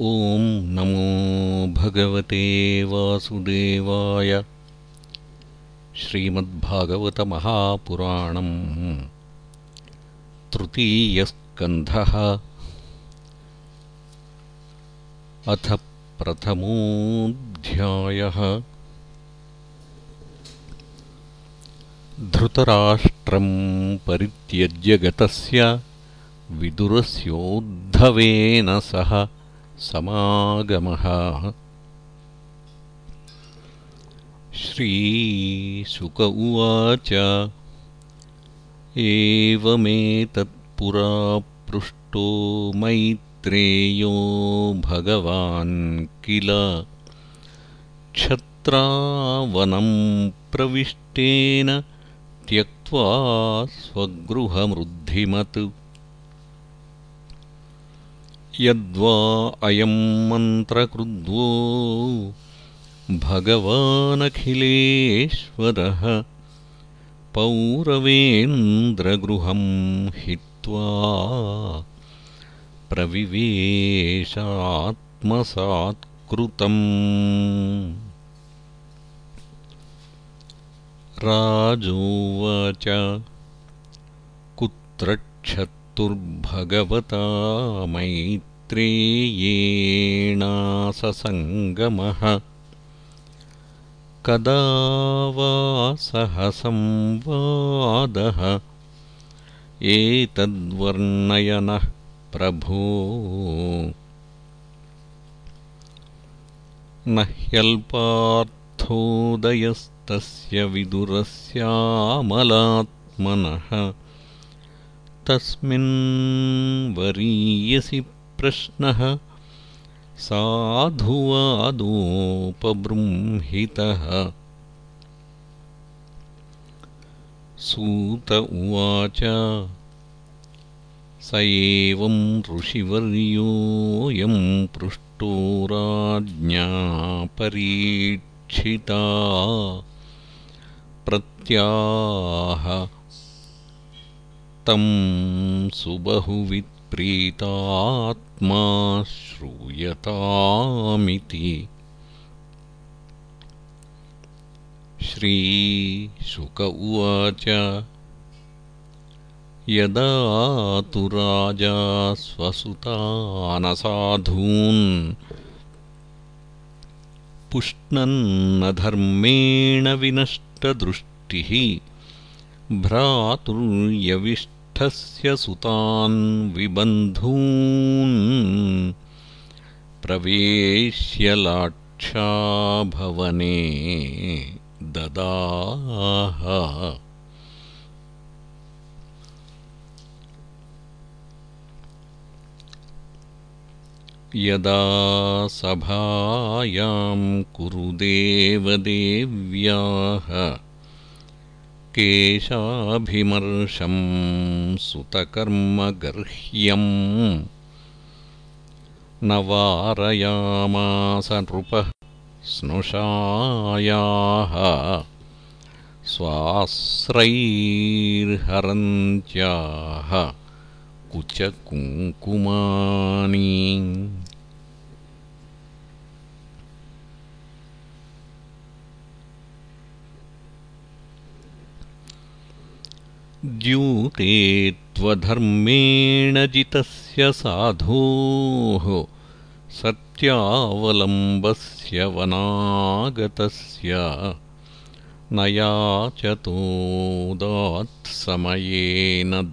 ॐ नमो भगवते वासुदेवाय श्रीमद्भागवतमहापुराणम् तृतीयस्कन्धः अथ प्रथमोऽध्यायः धृतराष्ट्रं परित्यज्य गतस्य विदुरस्योद्धवेन सह समागमः। श्रीशुक उवाच। एवमेतत्पुरा पृष्टो मैत्रेयो भगवान् किल। क्षत्रावनं प्रविष्टेन त्यक्त्वा स्वगृहमृद्धिमत् यद्वा अयं मन्त्रकृद्वो भगवानखिलेश्वरः पौरवेन्द्रगृहं हित्वा प्रविवेशात्मसात्कृतम्। राजोवाच। कुत्र क्षत्तुर्भगवता मैत्रेयेणाससङ्गमः कदा वा सह संवादः? एतद्वर्णयनः प्रभो। न ह्यल्पार्थोदयस्तस्य विदुरस्यामलात्मनः तस्मिन् वरीयसि प्रश्नः। साधुवादोपबृंहितः। सूत उवाच स एवं ऋषिवर्योऽयं पृष्टो राज्ञा परीक्षिता। प्रत्याह तं सुबहुवित्प्रीतात्मा श्रूयतामिति। श्रीशुक उवाच। यदा तु राजा स्वसुतानसाधून् पुष्णन्नधर्मेण विनष्टदृष्टिः भ्रातुर्यविष्ठस्य सुतान् विबन्धून् प्रवेश्य लाक्षाभवने ददाह। यदा सभायां कुरुदेवदेव्याः केशाभिमर्शं सुतकर्मगर्ह्यम् न वारयामास नृपः स्नुषायाः स्वाश्रैर्हरन्त्याः कुचकुङ्कुमानि द्यूते त्वधर्मेण जितस्य साधोः सत्यावलम्बस्य वनागतस्य न याचतोदात्समयेन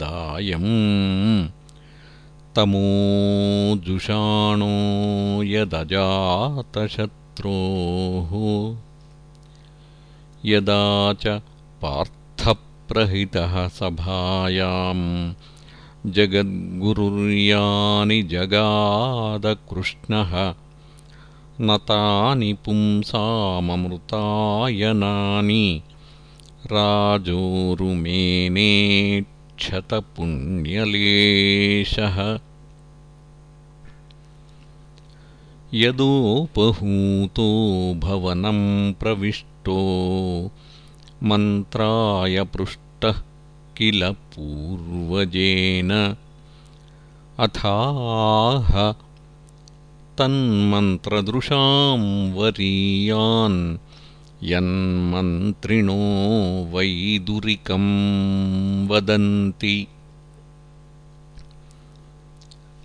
दायम् तमोजुषाणो यदजातशत्रोः यदा च पार्थप्रहितः सभायाम्। जगद्गुरुर्यानि जगादकृष्णः। न तानि पुंसाममृतायनानि राजोरुमेनेक्षतपुण्यलेशः यदोपहूतो भवनं प्रविष्टो मन्त्राय पृष्टः किल पूर्वजेन। अथाह तन्मन्त्रदृशां वरीयान् यन्मन्त्रिणो वैदुरिकं वदन्ति।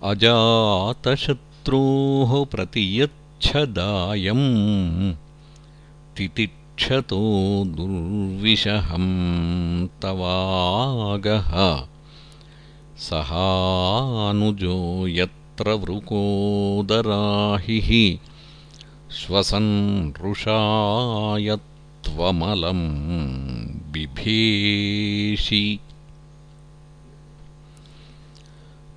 अजातशत्रोः प्रतियच्छदायम् तितिक्षतो दुर्विशहं तवागः सहानुजो यत्र वृकोदराहिः। श्वसन् रुषायत्वमलं बिभेषि।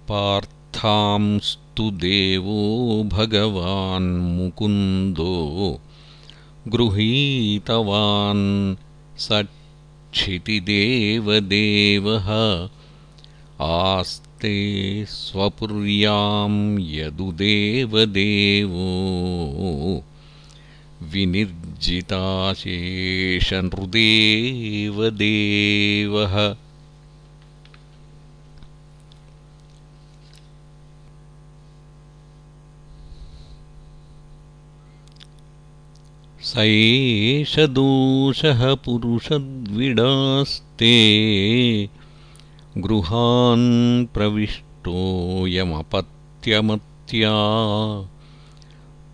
पार्थांस्तु देवो भगवान्मुकुन्दो गृहीतवान्। सक्षितिदेवदेवः आस्ते स्वपुर्यां यदुदेवदेवो विनिर्जिताशेषनृदेवदेवः एष दोषः पुरुषद्विडास्ते। गृहान् प्रविष्टोऽयमपत्यमत्या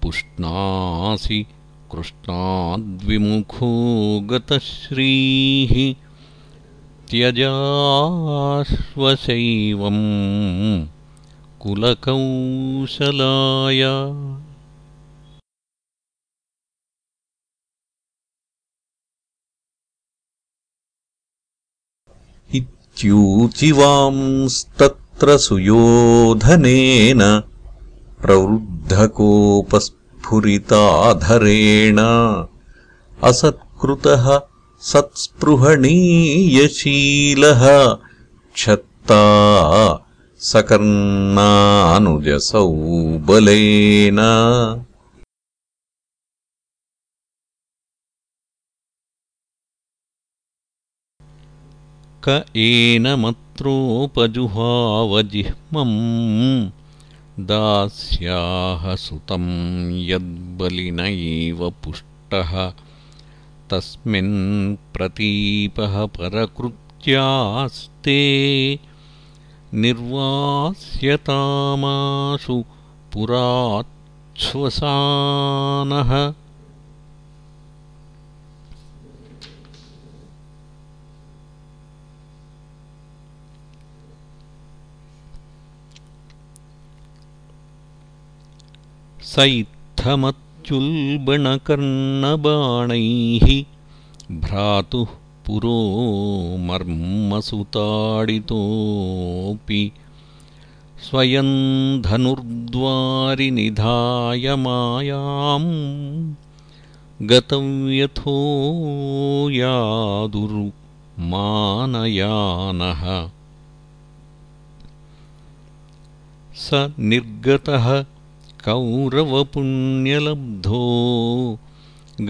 पुष्णासि कृष्णाद्विमुखो गतश्रीः। त्यजाश्वशैवम् कुलकौशलाय इत्यूचिवांस्तत्र सुयोधनेन प्रवृद्धकोपस्फुरिताधरेण असत्कृतः सत्स्पृहणीयशीलः क्षत्ता सकर्णानुजसौ बलेन क एनमत्रोपजुहावजिह्मम् दास्याः सुतं यद्बलिनैव पुष्टः। तस्मिन् प्रतीपः परकृत्यास्ते निर्वास्यतामाशु पुराच्छ्वसानः स इत्थमत्युल्बणकर्णबाणैः भ्रातुः पुरो मर्मसुताडितोऽपि स्वयं धनुर्द्वारिनिधाय मायाम् गतव्यथो यादुर्मानयानः। स निर्गतः कौरवपुण्यलब्धो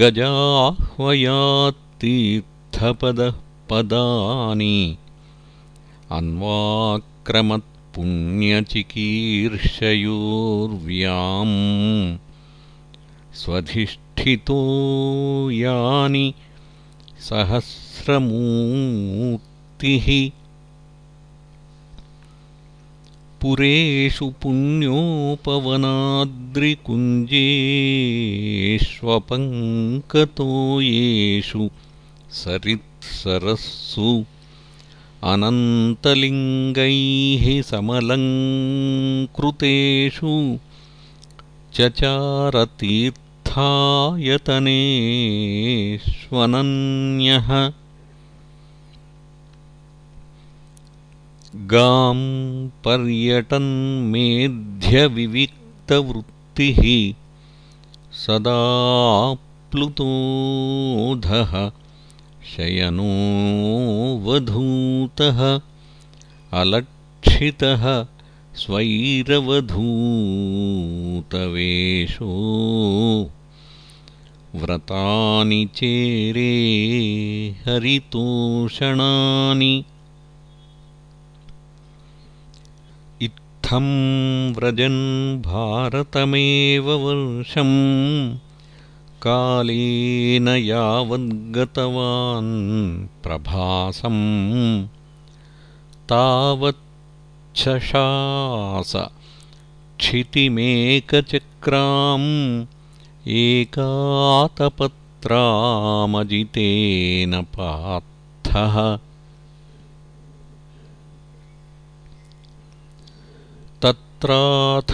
गजाह्वयात्तीर्थपदः पदानि अन्वाक्रमत्पुण्यचिकीर्षयोर्व्याम् स्वधिष्ठितो यानि सहस्रमूर्तिः पुरेषु पुण्योपवनाद्रिकुञ्जेष्वपङ्कतो येषु सरित्सरस्सु अनन्तलिङ्गैः समलङ्कृतेषु चचारतीर्थायतनेष्वनन्यः गां पर्यटन्मेध्यविविक्तवृत्तिः सदाप्लुतोधः शयनोऽवधूतः अलक्षितः स्वैरवधूतवेषो व्रतानि चेरे हरितोषणानि व्रजन् भारतमेव वर्षम्? कालेन यावद्गतवान् प्रभासम्। तावच्छशास क्षितिमेकचक्राम् एकातपत्रामजितेन पार्थः तत्राथ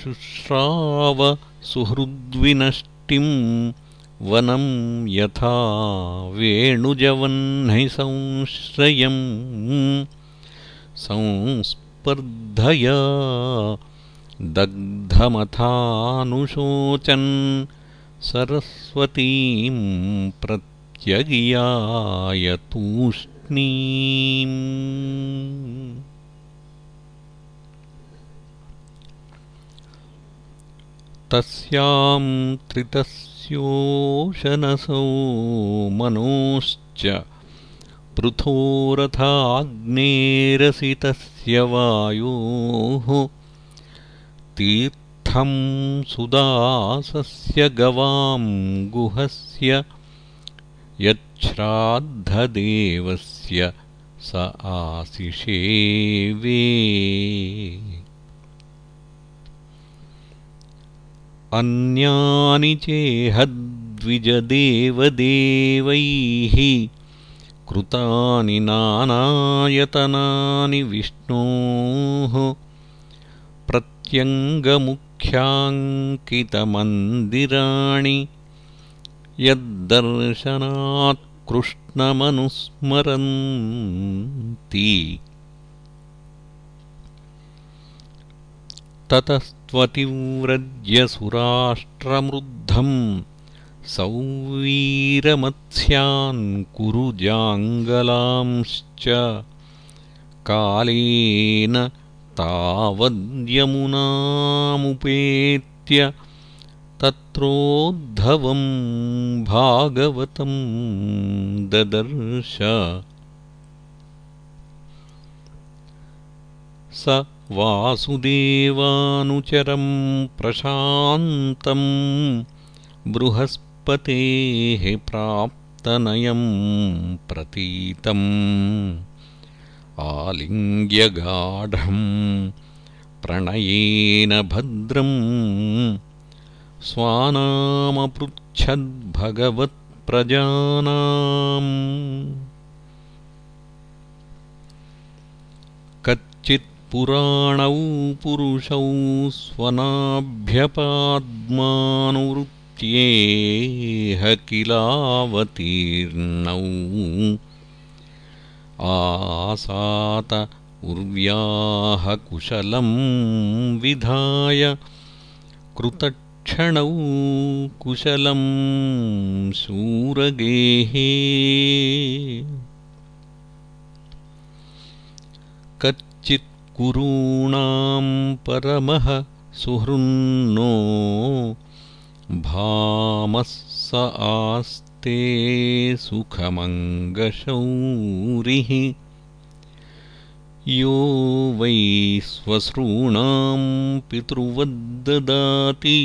शुश्राव सुहृद्विनष्टिं वनं यथा वेणुजवह्निसंश्रयम् संस्पर्धया दग्धमथानुशोचन् सरस्वतीं प्रत्यगियाय तूष्णीम् तस्यां त्रितस्योशनसो मनोश्च पृथोरथाग्नेरसितस्य वायोः तीर्थं सुदासस्य गवां गुहस्य यच्छ्राद्धदेवस्य स आसिषेवे अन्यानि चेहद्विजदेवदेवैः कृतानि नानायतनानि विष्णोः प्रत्यङ्गमुख्याङ्कितमन्दिराणि यद्दर्शनात्कृष्णमनुस्मरन्ति ततस्त्वतिव्रज्यसुराष्ट्रमृद्धम् सौवीरमत्स्यान् कुरु जाङ्गलांश्च कालेन तावद्यमुनामुपेत्य तत्रोद्धवं भागवतं ददर्श। स वासुदेवानुचरं प्रशान्तम् बृहस्पतेः प्राप्तनयं प्रतीतम् आलिङ्ग्यगाढम् प्रणयेन भद्रम् स्वानामपृच्छद्भगवत्प्रजानाम् कच्चित्पुराणौ पुरुषौ स्वनाभ्यपाद्मानुवृत्ति ेह किलावतीर्णौ आसात उर्व्याः कुशलं विधाय कृतक्षणौ कुशलं शूरगेः कच्चित्कुरूणां परमः सुहृन्नो भामः स आस्ते सुखमङ्गशौरिः। यो वै स्वसॄणां पितृवद्ददाति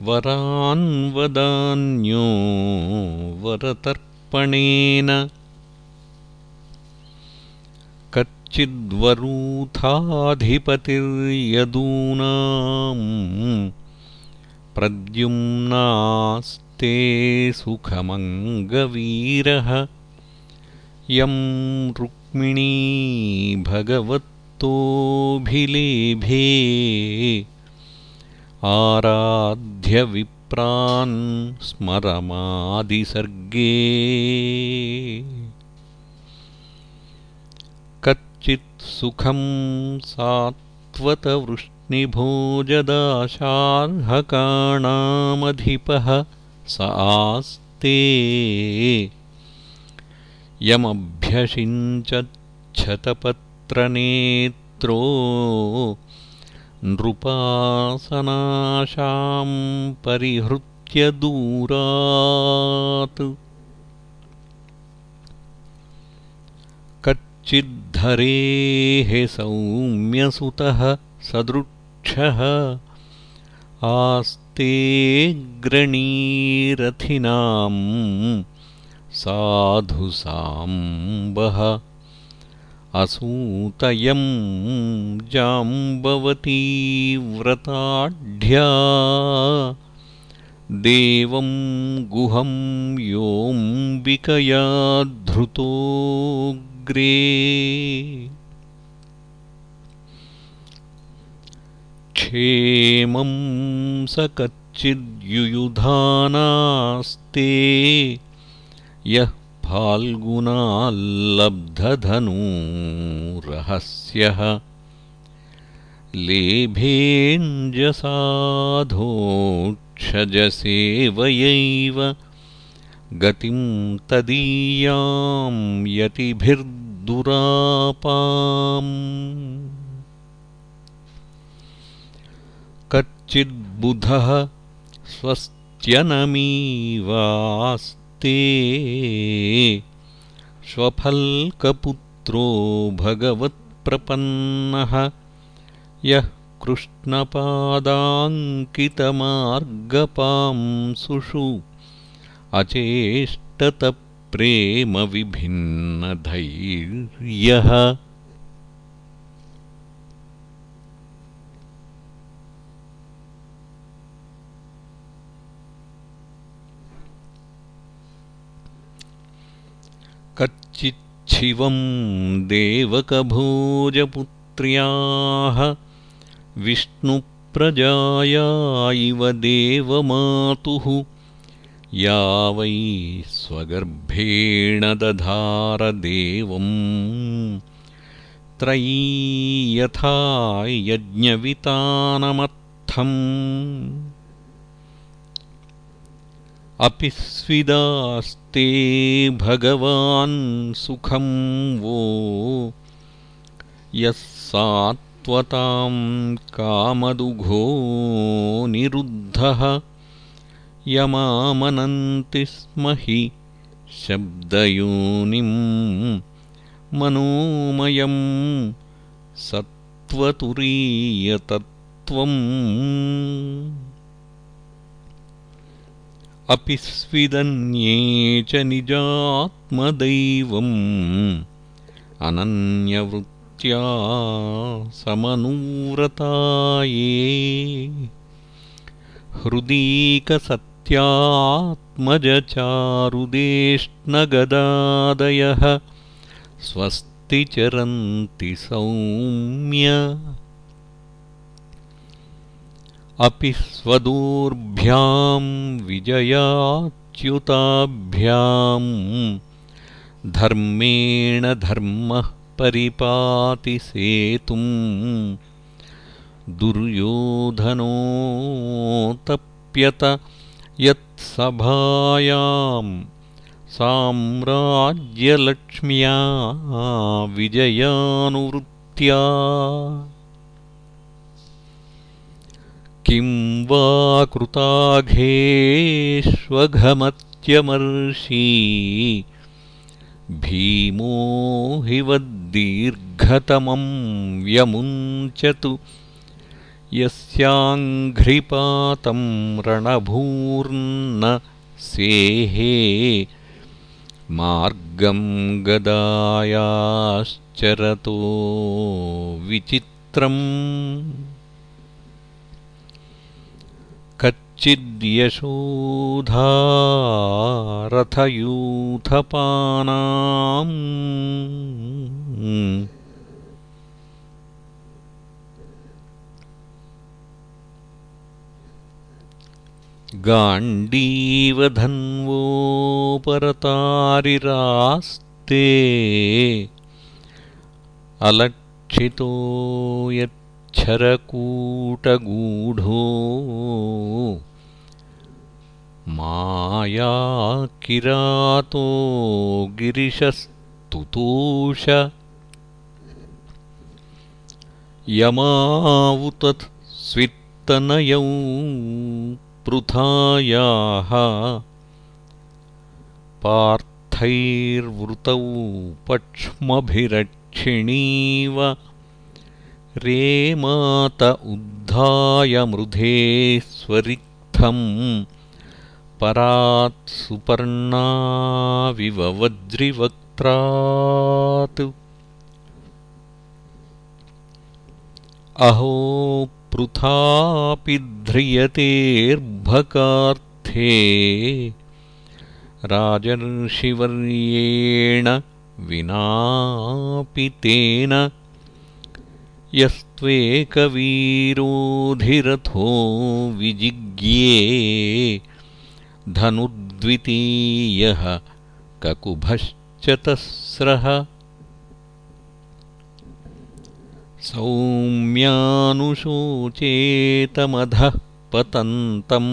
वरान्वदान्यो वरतर्पणेन कच्चिद्वरूथाधिपतिर्यदूनाम् प्रद्युम्नास्ते सुखमङ्गवीरः। यं रुक्मिणी भगवत्तोऽभिलेभे। आराध्यविप्रान् स्मरमादिसर्गे कच्चित्सुखं सात्वतवृष्टि निभोजदाशार्हकाणामधिपः स आस्ते। यमभ्यषिञ्चच्छतपत्रनेत्रो नृपासनाशां परिहृत्य दूरात्। कच्चिद्धर्मपरायणो हरेः सौम्यसुतः सदृक्षः। आस्ते ग्रणीरथिनाम् साधुसाम्बः असूतयं जाम्बवती व्रताढ्या। देवं गुहं योऽम्बिकया धृतोऽग्रे क्षेमं स कच्चिद्युयुधानास्ते यः फाल्गुनाल्लब्धधनुरहस्यः लेभेञ्जसाधोक्षजसेवयैव गतिं तदीयां यतिभिर्दुरापाम्। कच्चिद्बुधः स्वस्त्यनमीवास् ते श्वफल्कपुत्रो भगवत्प्रपन्नः। यः कृष्णपादाङ्कितमार्गपांसुषु अचेष्टतप्रेमविभिन्नधैर्यः। कच्चिच्छिवं देवकभोजपुत्र्याः विष्णुप्रजाया इव देवमातुः या वै स्वगर्भेण दधारदेवम् त्रयी यथा यज्ञवितानमत्थम् अपि स्विदास्ते भगवान् सुखं वो। यः सात्वतां कामदुघो निरुद्धः यमामनन्ति स्म हि शब्दयोनिं मनोमयं सत्त्वतुरीयतत्त्वम्। अपि स्विदन्ये च निजात्मदैवम् अनन्यवृत्त्या समनूव्रताये हृदीकसत्यात्मजचारुदेष्णगदादयः स्वस्ति चरन्ति सौम्य। अपि स्वदोर्भ्यां विजयाच्युताभ्याम् धर्मेण धर्मः परिपाति सेतुम् दुर्योधनोतप्यत यत्सभायां साम्राज्यलक्ष्म्या विजयानुवृत्त्या। किं वा कृताघेष्वघमत्यमर्षि भीमो हि वद्दीर्घतमं व्यमुञ्चतु यस्याङ्घ्रिपातं रणभूर्न सेहे मार्गं गदायाश्चरतो विचित्रम्। कच्चिद्यशोधारथयूथपानाम् गाण्डीवधन्वोपरतारिरास्ते अलक्षितो यच्छरकूटगूढो मायाकिरातो गिरिशस्तुतोष यमावुत स्वित्तनयौ पृथायाः पार्थैर्वृतौ पक्ष्मभिरक्षितौ दक्षिणीव रेमात उद्धाय मृधेश्वरिक्थम् परात् सुपर्णाविव वज्रिवक्त्रात्। अहो पृथापि ध्रियतेऽर्भकार्थे राजर्षिवर्येण विनापि तेन यस्त्वेकवीरोधिरथो विजिज्ञे। धनुर्द्वितीयः ककुभश्चतस्रः सौम्यानुशोचेतमधः पतन्तम्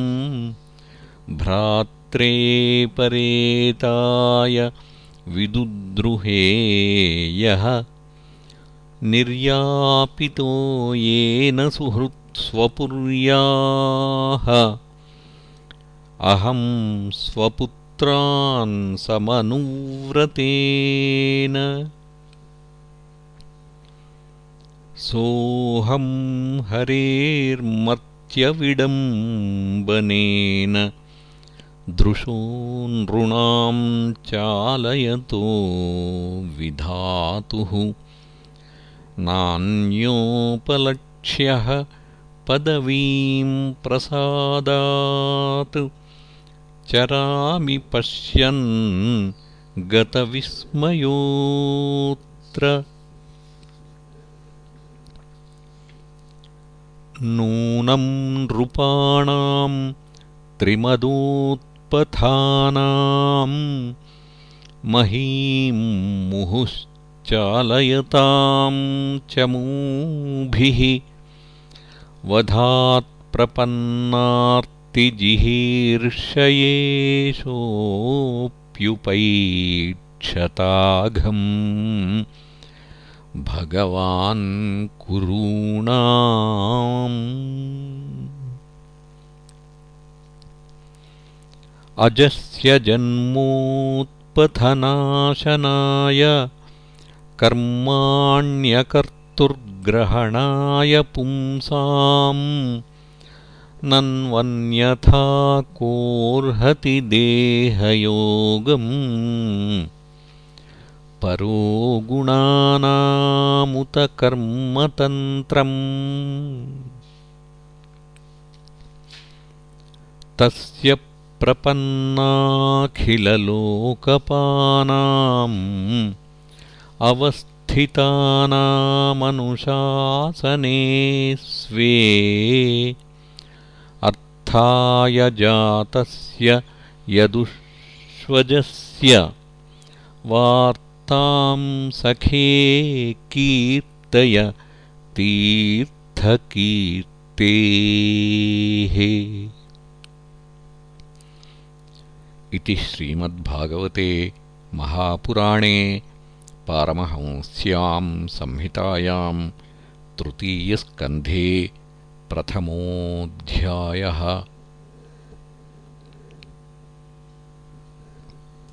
भ्रात्रे परेताय विदुद्रुहेयः निर्यापितो येन सुहृत्स्वपुर्याः। अहं स्वपुत्रान् समनुव्रतेन सोऽहं हरेर्मर्त्यविडम्बनेन दृशो नृणां चालयतो विधातुः नान्योपलक्ष्यः पदवीं प्रसादात् चरामि पश्यन् गतविस्मयोऽत्र नूनं नृपाणां त्रिमदोत्पथानाम् महीं मुहुश्चालयतां चमूभिः वधात्प्रपन्नार्तिजिहीर्षयेषोऽप्युपैक्षताघम् भगवान् कुरूणाम्। अजस्य जन्मोत्पथनाशनाय कर्माण्यकर्तुर्ग्रहणाय पुंसाम्। नन्वन्यथा कोऽर्हति देहयोगम् परो गुणानामुत कर्मतन्त्रम् तस्य प्रपन्नाखिललोकपानाम् अवस्थितानामनुशासने स्वे। अर्थाय जातस्य यदुष्वजस्य वार् तां सखे कीर्तय तीर्थकीर्तेः। इति श्रीमद्भागवते महापुराणे पारमहंस्यां संहितायां तृतीयस्कन्धे प्रथमोऽध्यायः